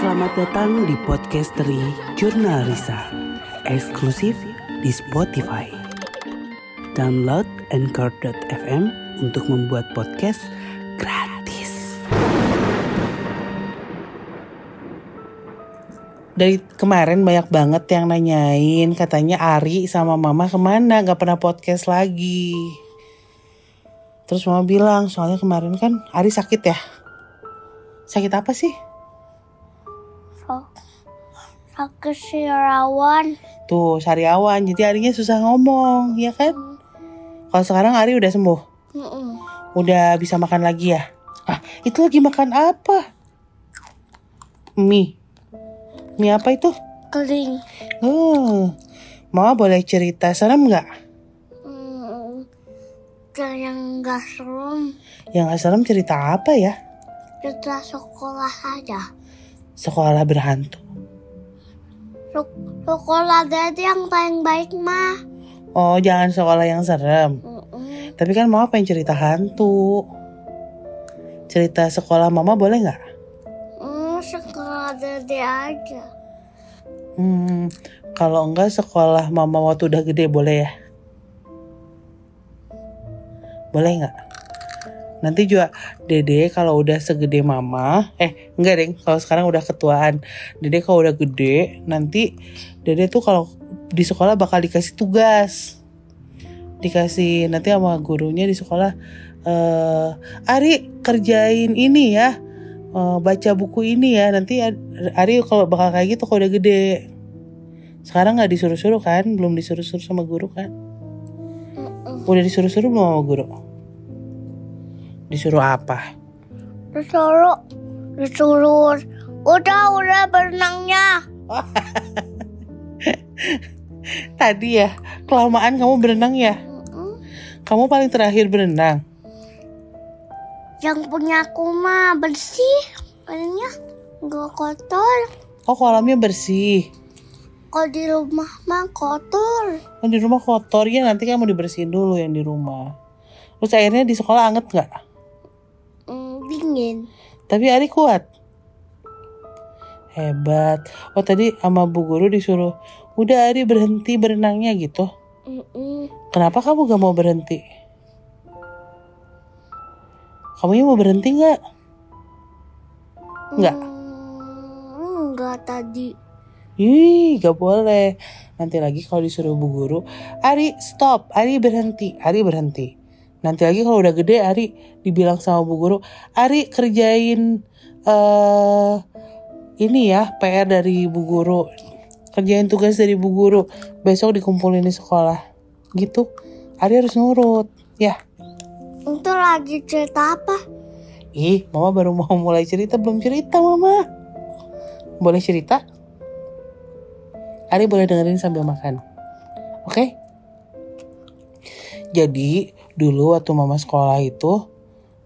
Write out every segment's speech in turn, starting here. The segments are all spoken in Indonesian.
Selamat datang di Podcastery Jurnal Risa, eksklusif di Spotify. Download Anchor.fm untuk membuat podcast gratis. Dari kemarin banyak banget yang nanyain katanya Ari sama Mama ke mana gak pernah podcast lagi. Terus Mama bilang soalnya kemarin kan Ari sakit ya. Sakit apa sih? So, sakit sirawan. Tuh sariawan jadi Arinya susah ngomong ya kan? Kalau sekarang Ari udah sembuh. Udah bisa makan lagi ya? Ah itu lagi makan apa? Mie. Mie apa itu? Kering. Oh, Mama boleh cerita serem nggak? Mm, yang nggak serem. Yang gak serem cerita apa ya? Kita sekolah aja. Sekolah berhantu. Sek- Sekolah jadi yang paling baik mah. Oh, jangan sekolah yang serem. Mm-mm. Tapi kan Mama pengen cerita hantu. Cerita sekolah Mama boleh nggak? Mm, sekolah jadi aja. Hmm, kalau enggak sekolah Mama waktu udah gede boleh ya? Boleh nggak? Nanti juga Dede kalau udah segede Mama, eh enggak deng, kalau sekarang udah ketuaan. Dede kalau udah gede, nanti Dede tuh kalau di sekolah bakal dikasih tugas. Dikasih nanti sama gurunya di sekolah eh Ari kerjain ini ya. eh, baca buku ini ya. Nanti Ari kalau bakal kayak gitu kalau udah gede. Sekarang nggak disuruh-suruh kan? Belum disuruh-suruh sama guru kan? Udah disuruh-suruh belum sama guru? Disuruh apa? Disuruh, disuruh. Udah, udah berenangnya. Tadi ya, kelamaan kamu berenang ya? Mm-mm. Kamu paling terakhir berenang. Yang punya aku mah bersih. Airnya nggak kotor. Oh kolamnya bersih. Kalau di rumah mah kotor. Oh, di rumah kotor ya nanti kamu dibersihin dulu yang di rumah. Terus airnya di sekolah anget nggak? Mm, dingin. Tapi Ari kuat. Hebat. Oh tadi sama bu guru disuruh, udah Ari berhenti berenangnya gitu. Mm-mm. Kenapa kamu gak mau berhenti? Kamu mau berhenti nggak? Nggak. Hmm, enggak tadi. Ih, gak boleh. Nanti lagi kalau disuruh bu guru, Ari stop, Ari berhenti, Ari berhenti. Nanti lagi kalau udah gede, Ari dibilang sama bu guru, Ari kerjain eh ini ya PR dari bu guru, kerjain tugas dari bu guru, besok dikumpulin di sekolah, gitu. Ari harus nurut, ya. Itu lagi cerita apa? Ih, mama baru mau mulai cerita, belum cerita mama. Boleh cerita? Ari boleh dengerin sambil makan. Oke? Jadi, dulu waktu mama sekolah itu,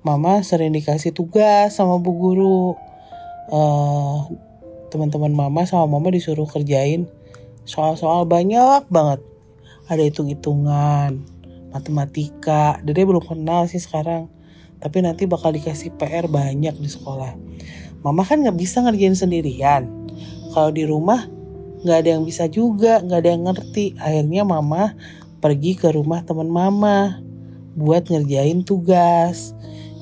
mama sering dikasih tugas sama bu guru. Eh, teman-teman mama sama mama disuruh kerjain soal-soal banyak banget. Ada hitung-hitungan, matematika. Dede belum kenal sih sekarang. Tapi nanti bakal dikasih PR banyak di sekolah. Mama kan nggak bisa ngerjain sendirian. Kalau di rumah nggak ada yang bisa juga, nggak ada yang ngerti. Akhirnya mama pergi ke rumah teman mama buat ngerjain tugas.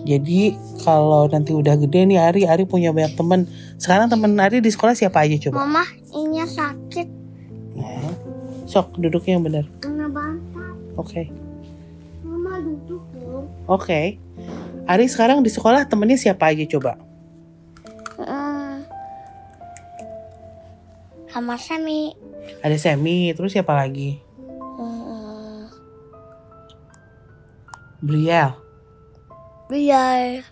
Jadi kalau nanti udah gede nih Ari, Ari punya banyak temen. Sekarang temen Ari di sekolah siapa aja coba? Mama, ini sakit. Nah, sok duduknya yang benar. Kena bantal. Oke, Mama duduk dong. oke. Ari sekarang di sekolah temennya siapa aja coba? Hmm. Sama Semi. Ada Semi, terus siapa lagi? Briel. Biar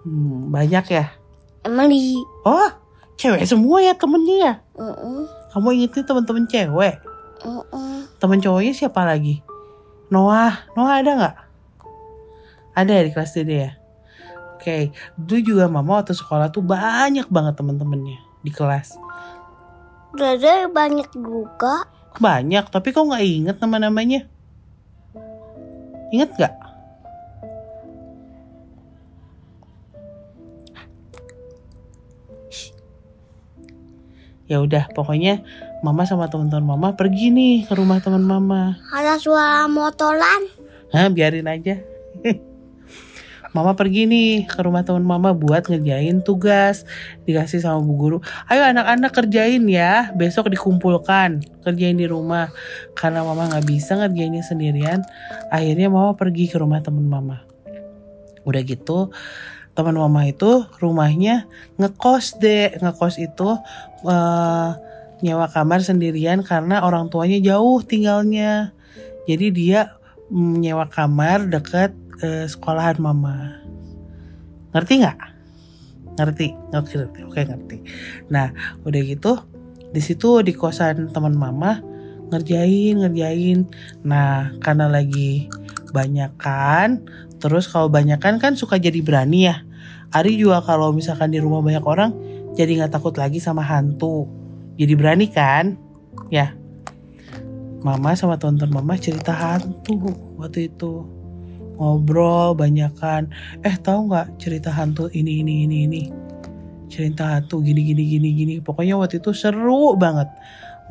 Hmm, banyak ya? Emily. Oh, cewek semua ya temennya ya? Mm-mm. Kamu ingetin temen-temen cewek? Mm-mm. Temen cowoknya siapa lagi? Noah, Noah ada nggak? Ada ya di kelas Dede ya? Oke, dulu juga mama waktu sekolah tuh banyak banget temen-temennya di kelas. Dede banyak juga. Banyak, tapi kok nggak inget nama-namanya? Ingat nggak? Ya udah, pokoknya mama sama teman-teman mama pergi nih ke rumah teman mama. Ada suara motoran. Hah, biarin aja. Mama pergi nih ke rumah teman mama buat ngerjain tugas dikasih sama bu guru. Ayo anak-anak kerjain ya, besok dikumpulkan kerjain di rumah. Karena mama nggak bisa ngerjainnya sendirian, akhirnya mama pergi ke rumah teman mama. Udah gitu, teman mama itu rumahnya ngekos deh, ngekos itu uh, nyewa kamar sendirian karena orang tuanya jauh tinggalnya. Jadi dia nyewa kamar dekat uh, sekolahan mama. Ngerti nggak? Ngerti, ngerti, ngerti, oke ngerti. Nah, udah gitu, di situ di kosan teman mama ngerjain, ngerjain. Nah, karena lagi banyak kan, terus kalau banyak kan suka jadi berani ya. Ari juga kalau misalkan di rumah banyak orang, jadi nggak takut lagi sama hantu. Jadi berani kan? Ya, mama sama tonton mama cerita hantu waktu itu. Ngobrol banyakan. Eh tahu nggak cerita hantu ini ini ini ini? Cerita hantu gini gini gini gini. Pokoknya waktu itu seru banget.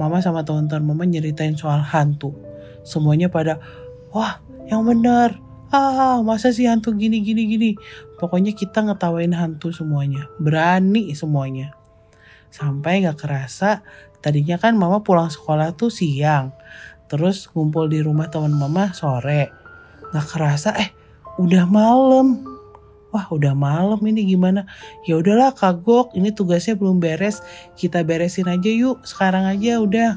Mama sama teman-teman mama nyeritain soal hantu. Semuanya pada wah yang benar ah masa sih hantu gini gini gini? Pokoknya kita ngetawain hantu semuanya. Berani semuanya. Sampai nggak kerasa tadinya kan mama pulang sekolah tuh siang. Terus ngumpul di rumah teman mama sore. Nggak kerasa eh udah malam. Wah udah malam ini gimana? Ya udahlah kagok ini tugasnya belum beres. Kita beresin aja yuk sekarang aja udah.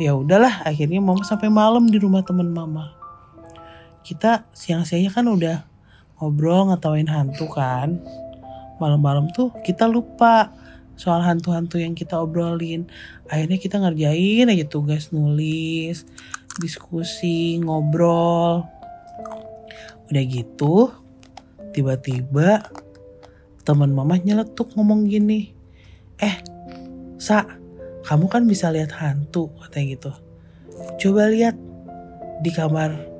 Ya udahlah akhirnya mama sampai malam di rumah teman mama kita siang-siangnya kan udah ngobrol ngetawain hantu kan. Malam-malam tuh kita lupa soal hantu-hantu yang kita obrolin. Akhirnya kita ngerjain aja tugas nulis diskusi ngobrol. Udah gitu tiba-tiba teman mama nyeletuk ngomong gini eh sa kamu kan bisa lihat hantu katanya gitu. Coba lihat di kamar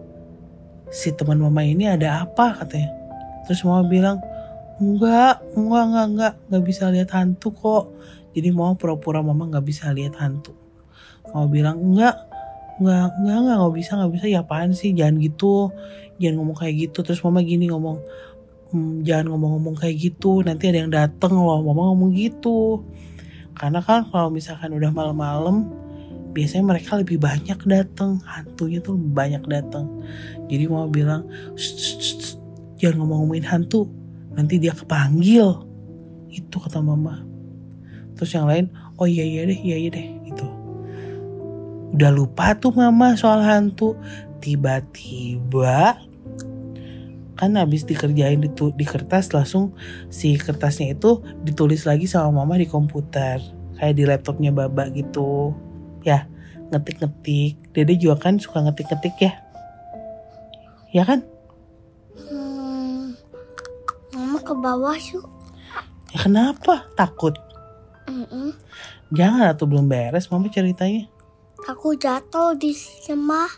si teman mama ini ada apa katanya. Terus mama bilang enggak enggak enggak enggak nggak bisa lihat hantu kok. Jadi mau pura-pura mama nggak bisa lihat hantu. Mama bilang enggak enggak enggak enggak nggak bisa nggak bisa. Ya apaan sih jangan gitu jangan ngomong kayak gitu. Terus mama gini ngomong hm, jangan ngomong-ngomong kayak gitu nanti ada yang dateng loh. Mama ngomong gitu. Karena kan kalau misalkan udah malam-malam biasanya mereka lebih banyak dateng hantunya tuh banyak dateng jadi mama bilang jangan ngomong-ngomongin hantu. Nanti dia kepanggil. Itu kata mama. Terus yang lain oh iya iya deh iya iya deh itu udah lupa tuh mama soal hantu. Tiba-tiba kan habis dikerjain di, di kertas langsung si kertasnya itu ditulis lagi sama mama di komputer. Kayak di laptopnya baba gitu. Ya ngetik-ngetik. Dede juga kan suka ngetik-ngetik ya ya kan Hmm, mama ke bawah yuk. ya kenapa takut Mm-mm. jangan atau belum beres mama ceritanya Aku jatuh di semah.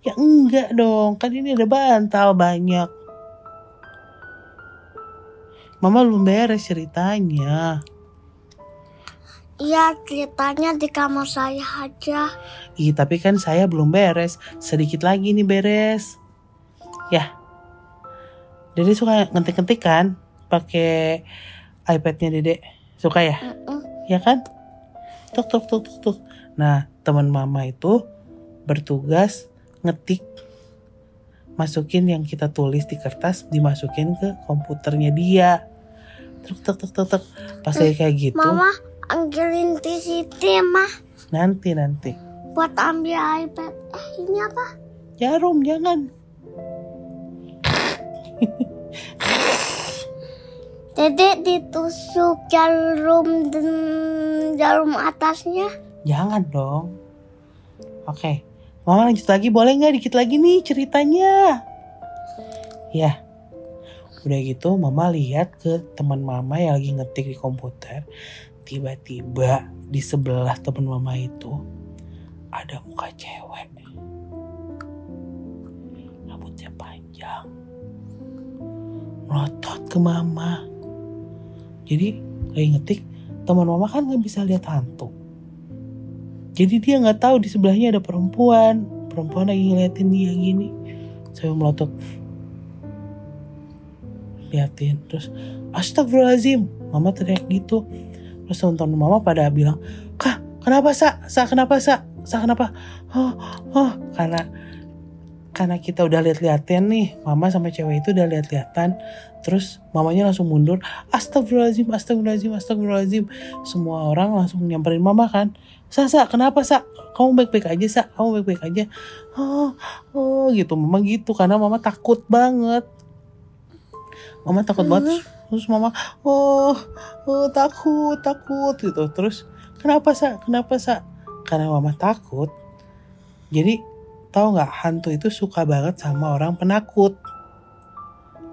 ya enggak dong kan ini ada bantal banyak mama belum beres ceritanya Iya ceritanya di kamar saya aja. Ih, tapi kan saya belum beres. Sedikit lagi nih beres. Ya. Dede suka ngetik-ngetik kan? Pakai iPadnya Dede. Suka ya? Mm-mm. Ya kan? Tuk tuk tuk tuk tuk. Nah, teman mama itu bertugas ngetik masukin yang kita tulis di kertas dimasukin ke komputernya dia. Tuk tuk tuk tuk tuk. Pas lagi kayak gitu, Mama di sini mah nanti nanti. buat ambil iPad. Eh ini apa? Jarum jangan. Dedek ditusuk jarum jarum atasnya. Jangan dong. Oke, Mama lanjut lagi boleh nggak dikit lagi nih ceritanya? Ya, udah gitu Mama lihat ke teman Mama yang lagi ngetik di komputer. Tiba-tiba di sebelah teman Mama itu ada muka cewek. Rambutnya panjang. Melotot ke Mama. Jadi lagi ngetik, teman Mama kan nggak bisa lihat hantu Jadi dia nggak tahu di sebelahnya ada perempuan. Perempuan lagi ngeliatin dia gini. Saya melotot. Liatin. Terus astagfirullahaladzim. Mama teriak gitu. Terus teman-teman mama pada bilang, Kak kenapa sa? Sa kenapa sa? Sa kenapa? Oh, oh. Karena karena kita udah lihat-lihatan nih, mama sama cewek itu udah lihat-lihatan, terus mamanya langsung mundur, astagfirullahaladzim, astagfirullahaladzim, astagfirullahaladzim. Semua orang langsung nyamperin mama kan, sa, sa, kenapa sa? Kamu baik-baik aja sa, kamu baik-baik aja. Oh, oh gitu, mama gitu, karena mama takut banget. Mama takut banget, terus mama, oh, oh takut, takut gitu. Terus, kenapa sa, kenapa sa? Karena mama takut, jadi tahu nggak hantu itu suka banget sama orang penakut.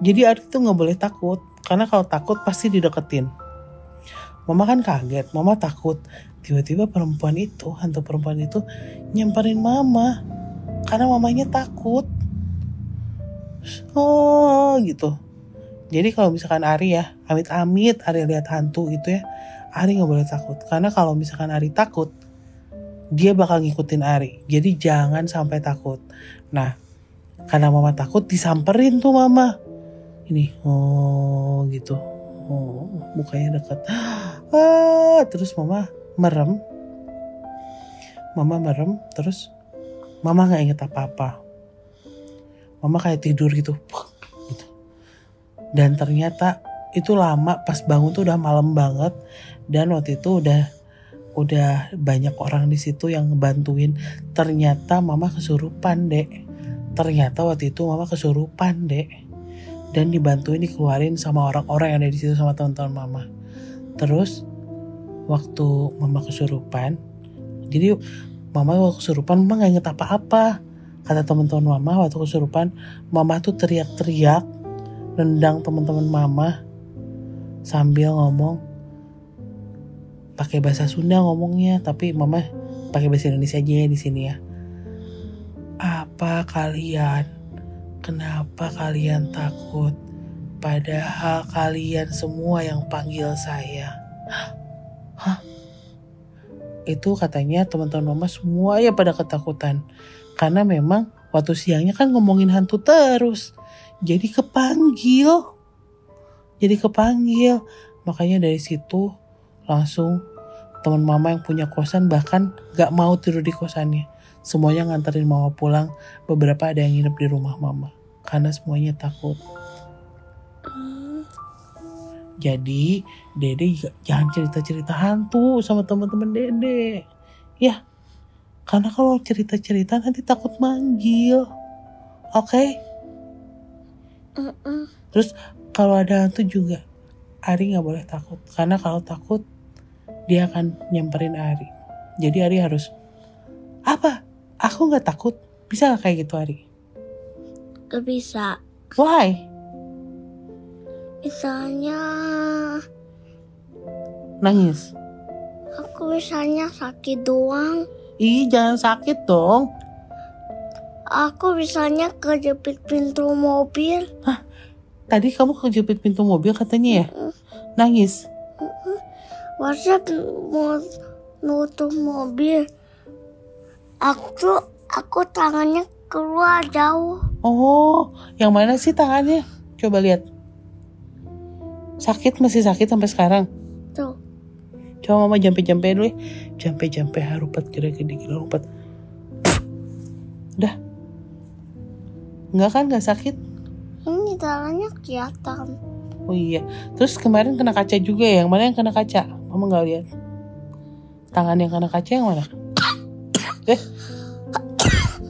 Jadi Ari tuh nggak boleh takut karena kalau takut pasti dideketin. Mama kan kaget, mama takut. Tiba-tiba perempuan itu, hantu perempuan itu nyamperin mama karena mamanya takut. Oh gitu. Jadi kalau misalkan Ari ya, amit-amit Ari lihat hantu gitu ya, Ari nggak boleh takut. Karena kalau misalkan Ari takut, dia bakal ngikutin Ari. Jadi jangan sampai takut. Nah, karena mama takut disamperin tuh mama. Ini, oh gitu. Oh, mukanya deket. Ah, terus mama merem. Mama merem, terus mama nggak inget apa-apa. Mama kayak tidur gitu. Dan ternyata itu lama pas bangun tuh udah malam banget. Dan waktu itu udah udah banyak orang di situ yang ngebantuin. Ternyata mama kesurupan, Dek. Ternyata waktu itu mama kesurupan, Dek. Dan dibantuin dikeluarin sama orang-orang yang ada di situ sama teman-teman mama. Terus waktu mama kesurupan, jadi mama waktu kesurupan mama gak inget apa-apa. Kata teman-teman mama waktu kesurupan, mama tuh teriak-teriak, nendang teman-teman mama sambil ngomong pakai bahasa Sunda ngomongnya tapi mama pakai bahasa Indonesia aja ya di sini ya. Apa kalian kenapa kalian takut? Padahal kalian semua yang panggil saya. Hah? Itu katanya teman-teman mama semua ya pada ketakutan. Karena memang waktu siangnya kan ngomongin hantu terus. Jadi kepanggil. Jadi kepanggil. Makanya dari situ langsung teman mama yang punya kosan bahkan gak mau tidur di kosannya. Semuanya nganterin mama pulang, beberapa ada yang nginep di rumah mama. Karena semuanya takut. Jadi, Dede jangan cerita-cerita hantu sama teman-teman Dede. Ya, karena kalau cerita-cerita nanti takut manggil. Oke? Okay? Terus kalau ada hantu juga, Ari nggak boleh takut. Karena kalau takut, dia akan nyamperin Ari. Jadi Ari harus, apa? Aku nggak takut. Bisa gak kayak gitu Ari? Gak bisa. Why? Misalnya Nangis. aku misalnya sakit doang. Ih, jangan sakit dong. Aku misalnya kejepit pintu mobil. Tadi kamu kejepit pintu mobil katanya ya? Nangis. Masa mau nutup mobil. Aku aku tangannya keluar jauh. Oh, yang mana sih tangannya? Coba lihat. Sakit masih sakit sampai sekarang. Tuh. Coba mama jampe-jampe dulu ya. Jampe-jampe harupat kira gede kira harupat. Udah. Enggak kan gak sakit? Ini tangannya kelihatan. Oh iya. Terus kemarin kena kaca juga ya. Yang mana yang kena kaca? Mama nggak lihat. Tangan yang kena kaca yang mana? eh.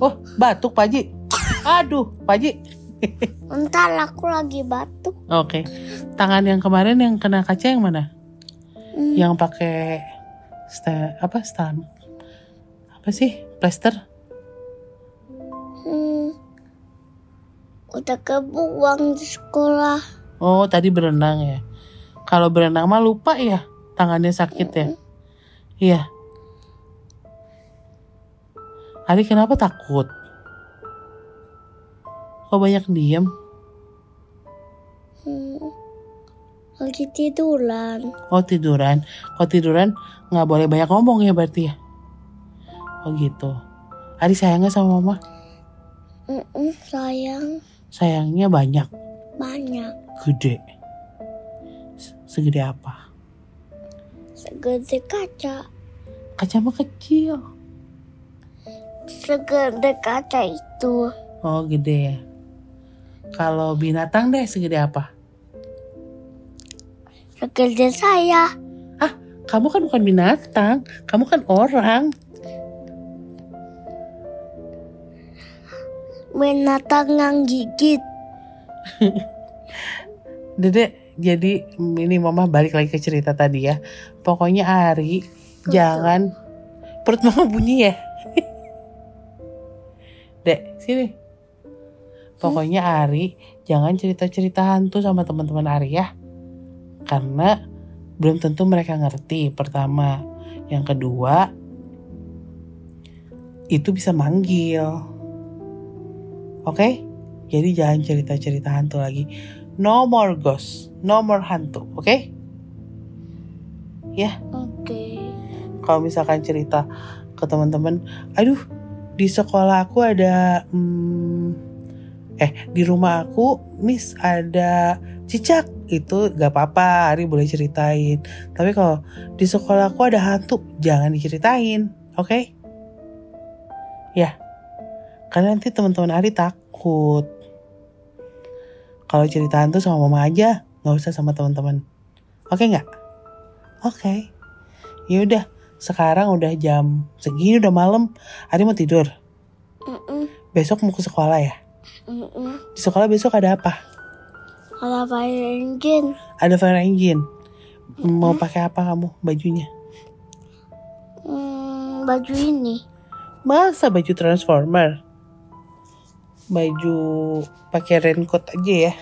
Oh, batuk Paji. Aduh, Paji. Entar aku lagi batuk. Oke. Tangan yang kemarin yang kena kaca yang mana? Hmm. Yang pakai sta apa stam? Apa sih? Plaster? Hmm. Udah kebuang di sekolah. Oh, tadi berenang ya. Kalau berenang mah lupa ya, tangannya sakit ya. Iya. Ari kenapa takut? Kok banyak diem? Hmm. Lagi tiduran. Oh tiduran. Kalau tiduran nggak boleh banyak ngomong ya berarti ya. Oh gitu. Ari sayangnya sama mama? Mm-mm, sayang Sayangnya banyak, banyak. gede. Se- Segede apa? Segede kaca. Kaca mah kecil. Segede kaca itu. Oh gede ya. Kalau binatang deh segede apa? Segede saya. Kamu kan bukan binatang, kamu kan orang. Binatang yang gigit. Dede, jadi ini mama balik lagi ke cerita tadi ya. Pokoknya Ari jangan perut mama bunyi ya. Dek, sini. Pokoknya Ari jangan cerita-cerita hantu sama teman-teman Ari ya. Karena belum tentu mereka ngerti. Pertama, yang kedua itu bisa manggil. Oke? Jadi jangan cerita-cerita hantu lagi. No more ghost, no more hantu, oke? Ya, Oke. kalau misalkan cerita ke teman-teman, aduh di sekolah aku ada, hmm, eh di rumah aku, Miss ada cicak, itu gak apa-apa, Ari boleh ceritain. Tapi kalau di sekolah aku ada hantu, jangan diceritain, oke? Ya, karena nanti teman-teman Ari takut. Kalau cerita hantu sama mama aja, nggak usah sama teman-teman. Oke nggak? Oke. Ya udah, sekarang udah jam segini udah malam. Ari mau tidur. Mm-mm, Besok mau ke sekolah ya. mm-mm. Di sekolah besok ada apa? Ada fire engine. Ada fire engine. Mau pakai apa kamu bajunya? Hmm, baju ini. Masa baju transformer? Baju pakai raincoat aja ya.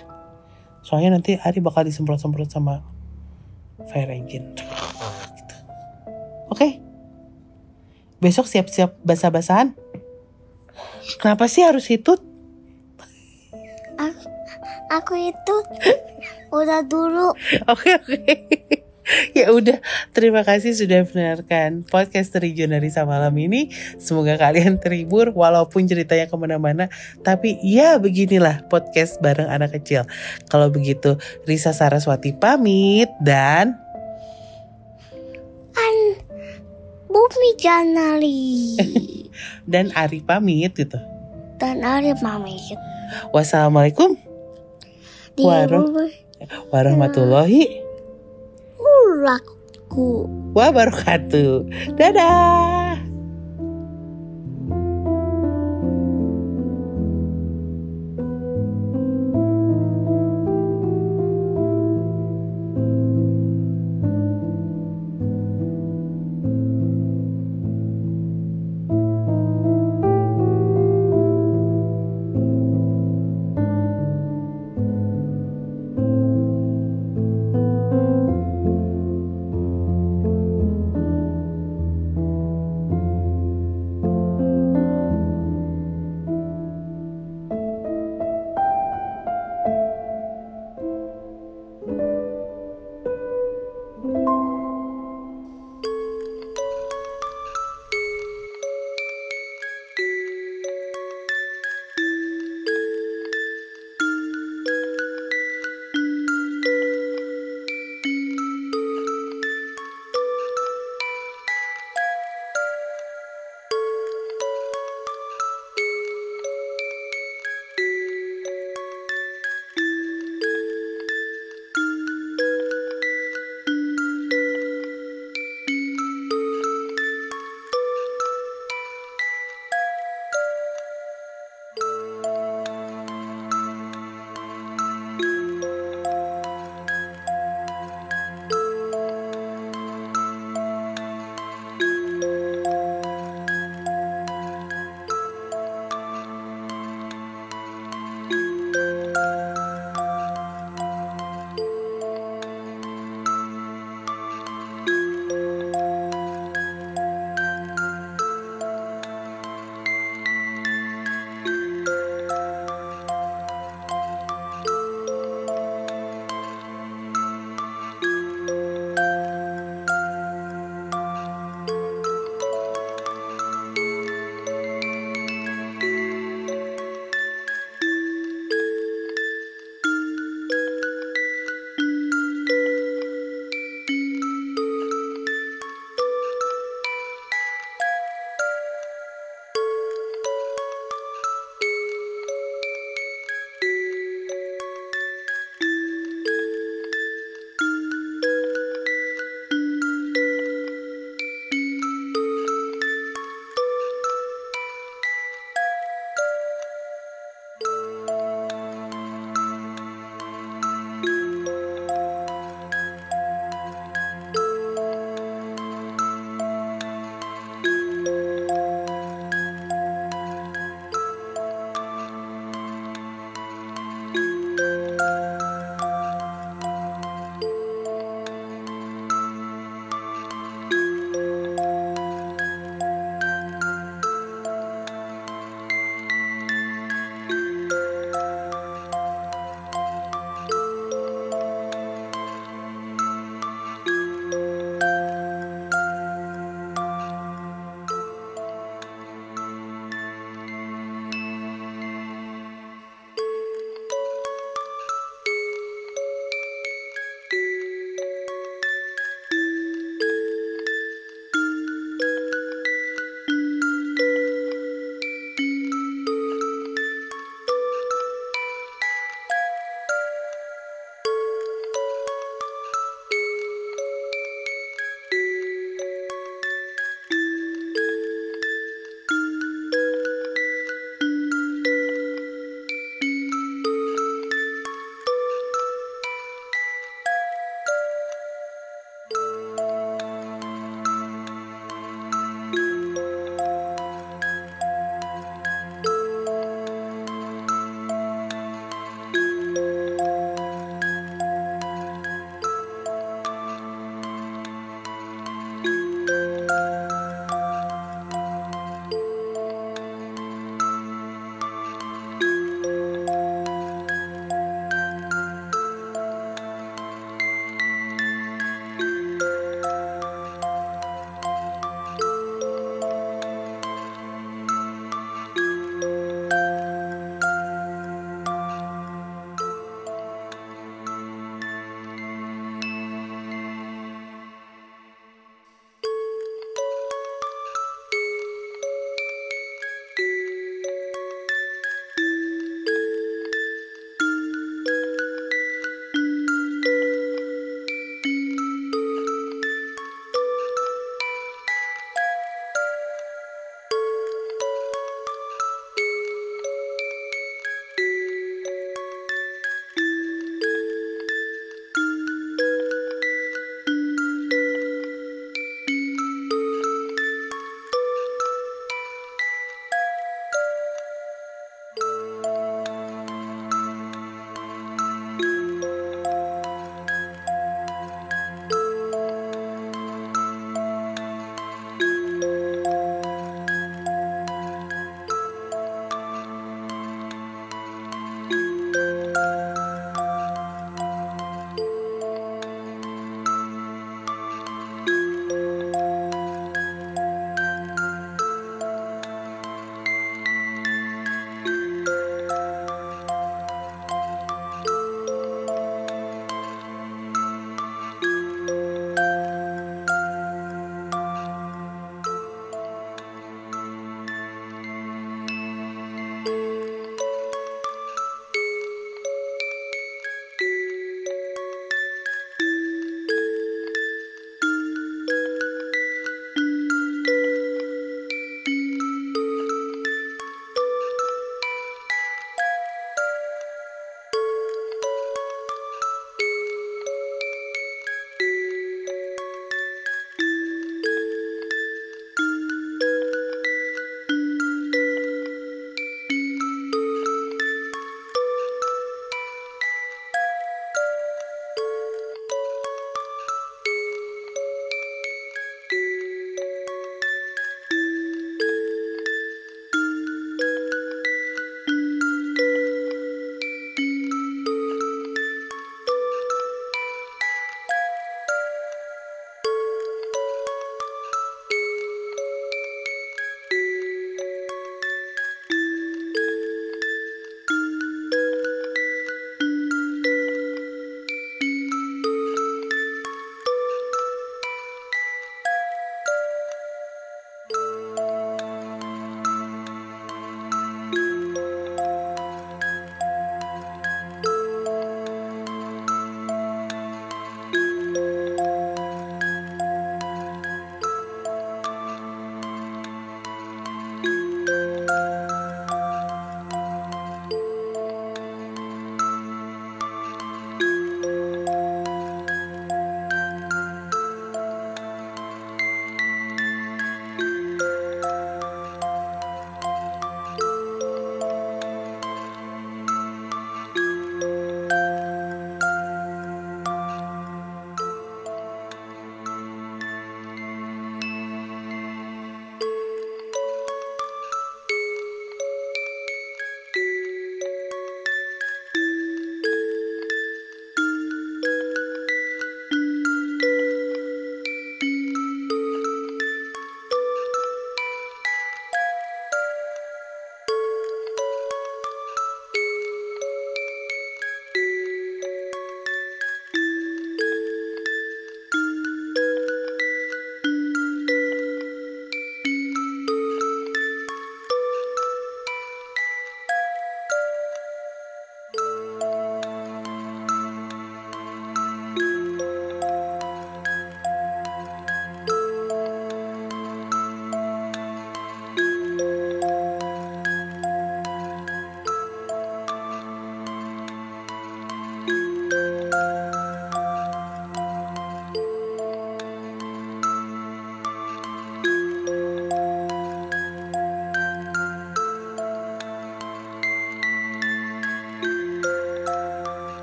Soalnya nanti Ari bakal disemprot-semprot sama fire engine. Gitu. Oke. Besok siap-siap basah-basahan. Kenapa sih harus itu? Aku, aku itu udah dulu. Oke oke. ya udah, terima kasih sudah mendengarkan podcast dari Jonarisa malam ini. Semoga kalian terhibur walaupun ceritanya ke mana-mana. Tapi ya beginilah podcast bareng anak kecil. Kalau begitu, Risa Saraswati pamit dan An Bumi Janali dan Ari pamit gitu. dan Ari pamit. Wassalamualaikum warahmatullahi ulaku. wabarakatuh. Dadah.